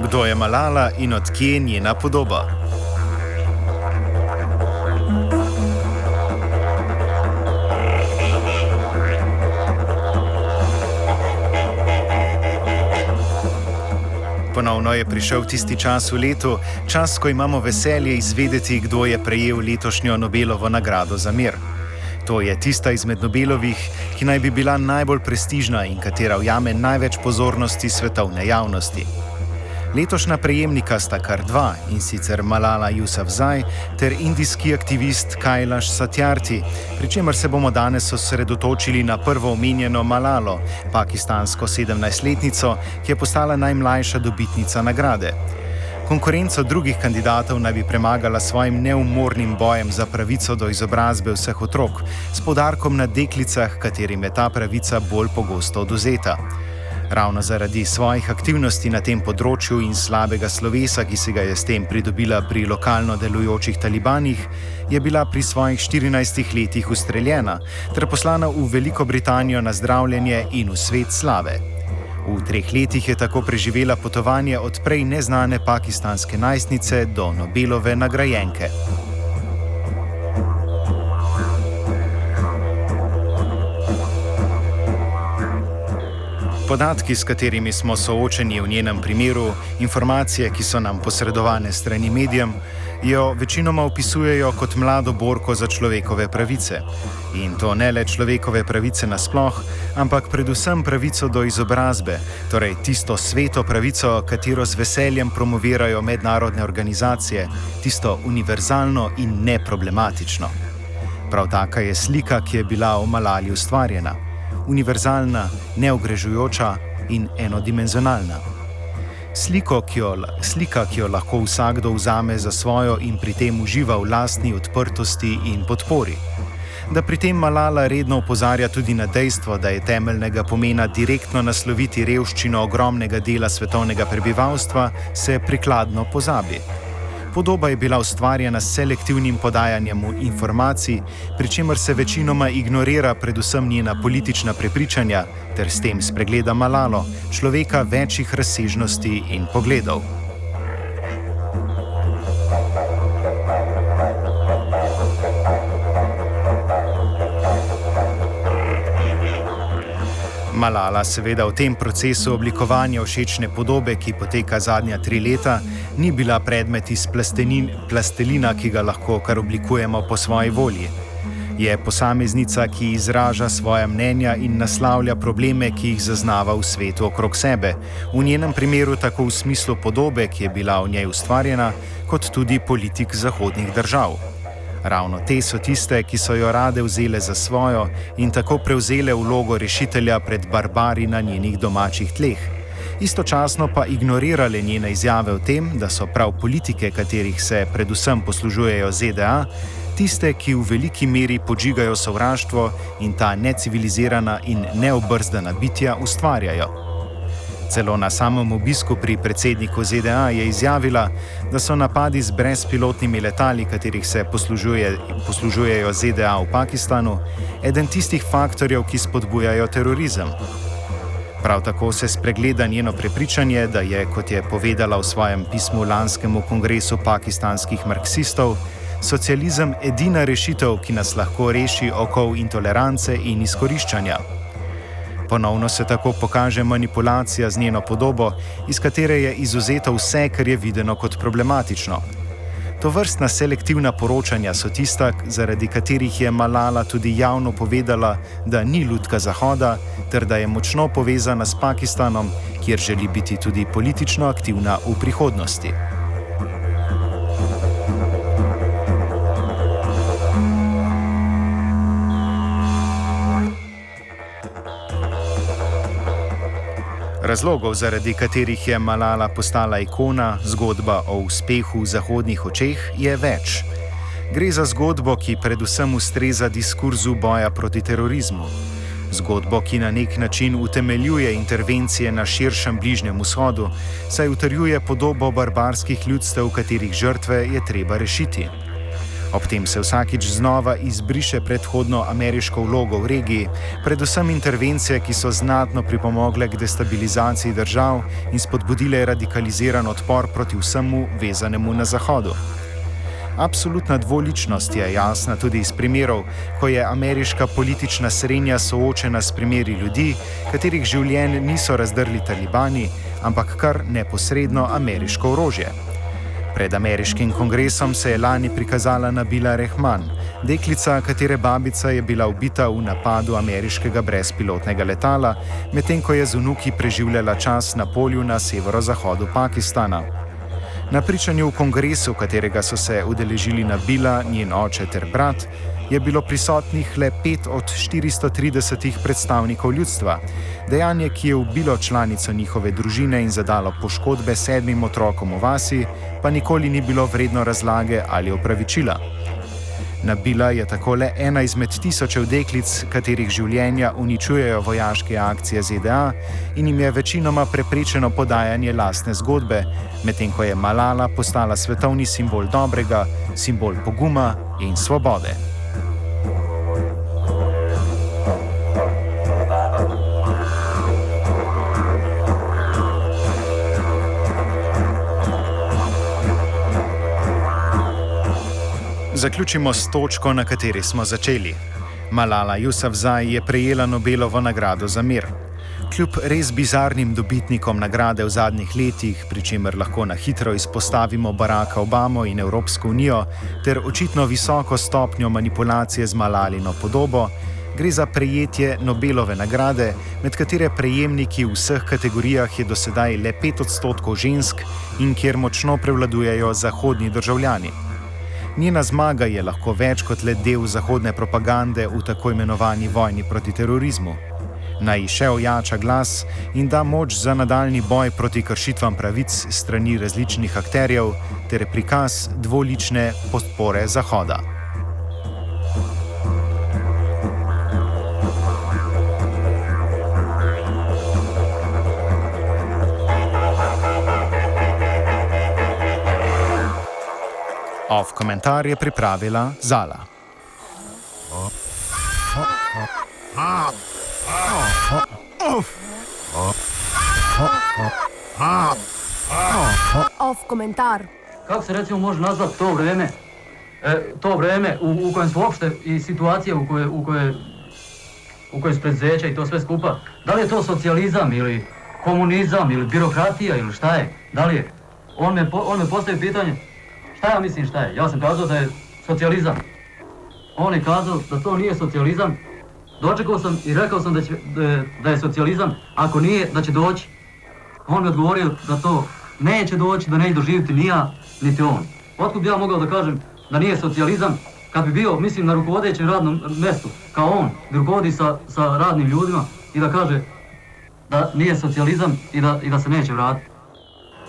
Kdo je Malala in odkje njena podoba? Ponovno je prišel tisti čas v letu, čas, ko imamo veselje izvedeti, kdo je prejel letošnjo Nobelovo nagrado za mir. To je tista izmed Nobelovih, ki naj bi bila najbolj prestižna in katera ujame največ pozornosti svetovne javnosti. Letošnja prejemnika sta kar dva in sicer Malala Yousafzai ter indijski aktivist Kailash Satyarthi, pri čemer se bomo danes osredotočili na prvo omenjeno Malalo, pakistansko 17-letnico, ki je postala najmlajša dobitnica nagrade. Konkurenco drugih kandidatov naj bi premagala svojim neumornim bojem za pravico do izobrazbe vseh otrok, s podarkom na deklicah, katerim je ta pravica bolj pogosto oduzeta. Ravno zaradi svojih aktivnosti na tem področju in slabega slovesa, ki se ga je s tem pridobila pri lokalno delujočih talibanih, je bila pri svojih 14 letih ustreljena ter poslana v Veliko Britanijo na zdravljenje in v svet slave. V treh letih je tako preživela potovanje od prej neznane pakistanske najstnice do Nobelove nagrajenke. Podatki, s katerimi smo soočeni v njenem primeru, informacije, ki so nam posredovane strani medijem, jo večinoma opisujejo kot mlado borko za človekove pravice. In to ne le človekove pravice nasploh, ampak predvsem pravico do izobrazbe, torej tisto sveto pravico, katero z veseljem promovirajo mednarodne organizacije, tisto univerzalno in neproblematično. Prav taka je slika, ki je bila v Malali ustvarjena univerzalna, neogrežujoča in enodimenzionalna. Sliko, ki jo, slika, ki jo lahko vsakdo vzame za svojo in pri tem uživa v lastni odprtosti in podpori. Da pri tem Malala redno opozarja tudi na dejstvo, da je temeljnega pomena direktno nasloviti revščino ogromnega dela svetovnega prebivalstva, se prikladno pozabi. Podoba je bila ustvarjena s selektivnim podajanjem informacij, pri čemer se večinoma ignorira predvsem njena politična prepričanja ter s tem spregleda Malalo, človeka večjih razsežnosti in pogledov. Malala seveda v tem procesu oblikovanja všečne podobe, ki poteka zadnja tri leta, ni bila predmet iz plastelina, ki ga lahko kar oblikujemo po svoji volji. Je posameznica, ki izraža svoje mnenja in naslavlja probleme, ki jih zaznava v svetu okrog sebe, v njenem primeru tako v smislu podobe, ki je bila v njej ustvarjena, kot tudi politik zahodnih držav. Ravno te so tiste, ki so jo rade vzele za svojo in tako prevzele vlogo rešitelja pred barbari na njenih domačih tleh. Istočasno pa ignorirale njene izjave o tem, da so prav politike, katerih se predvsem poslužujejo ZDA, tiste, ki v veliki meri podžigajo sovraštvo in ta necivilizirana in neobrzdana bitja ustvarjajo. Celo na samem obisku pri predsedniku ZDA je izjavila, da so napadi z brezpilotnimi letali, katerih se poslužuje, poslužujejo ZDA v Pakistanu, eden tistih faktorjev, ki spodbujajo terorizem. Prav tako se spregleda njeno prepričanje, da je, kot je povedala v svojem pismu lanskemu kongresu pakistanskih marksistov, socializem edina rešitev, ki nas lahko reši okov intolerance in izkoriščanja. Ponovno se tako pokaže manipulacija z njeno podobo, iz katere je izuzeto vse, kar je videno kot problematično. To vrstna selektivna poročanja so tista, zaradi katerih je Malala tudi javno povedala, da ni ljudka Zahoda, ter da je močno povezana s Pakistanom, kjer želi biti tudi politično aktivna v prihodnosti. Razlogov, zaradi katerih je Malala postala ikona, zgodba o uspehu v zahodnih očeh, je več. Gre za zgodbo, ki predvsem ustreza diskurzu boja proti terorizmu. Zgodbo, ki na nek način utemeljuje intervencije na širšem bližnjem vzhodu, saj utrjuje podobo barbarskih ljudstev, katerih žrtve je treba rešiti. Ob tem se vsakič znova izbriše predhodno ameriško vlogo v regiji, predvsem intervencije, ki so znatno pripomogle k destabilizaciji držav in spodbudile radikaliziran odpor proti vsemu vezanemu na Zahodu. Absolutna dvoličnost je jasna tudi iz primerov, ko je ameriška politična srednja soočena s primeri ljudi, katerih življenj niso razdrli talibani, ampak kar neposredno ameriško orožje. Pred ameriškim kongresom se je lani prikazala Nabila Rehman, deklica, katere babica je bila ubita v napadu ameriškega brezpilotnega letala, medtem ko je z unuki preživljala čas na polju na severozahodu Pakistana. Na pričanju v kongresu, katerega so se udeležili Nabila, njen oče ter brat, je bilo prisotnih le pet od 430 predstavnikov ljudstva. Dejanje, ki je ubilo članico njihove družine in zadalo poškodbe sedmim otrokom v vasi, pa nikoli ni bilo vredno razlage ali opravičila. Nabila je tako le ena izmed tisočev deklic, katerih življenja uničujejo vojaške akcije ZDA in jim je večinoma preprečeno podajanje lastne zgodbe, medtem ko je Malala postala svetovni simbol dobrega, simbol poguma in svobode. Zaključimo s točko, na kateri smo začeli. Malala Yousafzai je prejela Nobelovo nagrado za mir. Kljub res bizarnim dobitnikom nagrade v zadnjih letih, pri čemer lahko na hitro izpostavimo Baracka Obamo in Evropsko unijo, ter očitno visoko stopnjo manipulacije z Malalino podobo, gre za prejetje Nobelove nagrade, med katere prejemniki v vseh kategorijah je dosedaj le 5 odstotkov žensk in kjer močno prevladujejo zahodni državljani. Njena zmaga je lahko več kot le del zahodne propagande v tako imenovani vojni proti terorizmu. Naj še ojača glas in da moč za nadaljni boj proti kršitvam pravic strani različnih akterjev ter prikaz dvolične podpore Zahoda. Ov komentar je pripravila Zala. Ov komentar. Kako se recimo može nazvati to vreme, e, to vreme u, u kojem su uopšte i situacije u koje, u koje, u koje su predzeća i to sve skupa, da li je to socijalizam ili komunizam ili birokratija ili šta je, da li je? On me, on me postavi pitanje, Šta ja mislim šta je? Ja sam kazao da je socijalizam. On je kazao da to nije socijalizam. Dočekao sam i rekao sam da, će, da je socijalizam, ako nije, da će doći. On mi odgovorio da to neće doći, da neće doživjeti ni ja, niti on. Otkud bi ja mogao da kažem da nije socijalizam, kad bi bio, mislim, na rukovodećem radnom mjestu, kao on, da rukovodi sa, sa radnim ljudima i da kaže da nije socijalizam i da, i da se neće vratiti.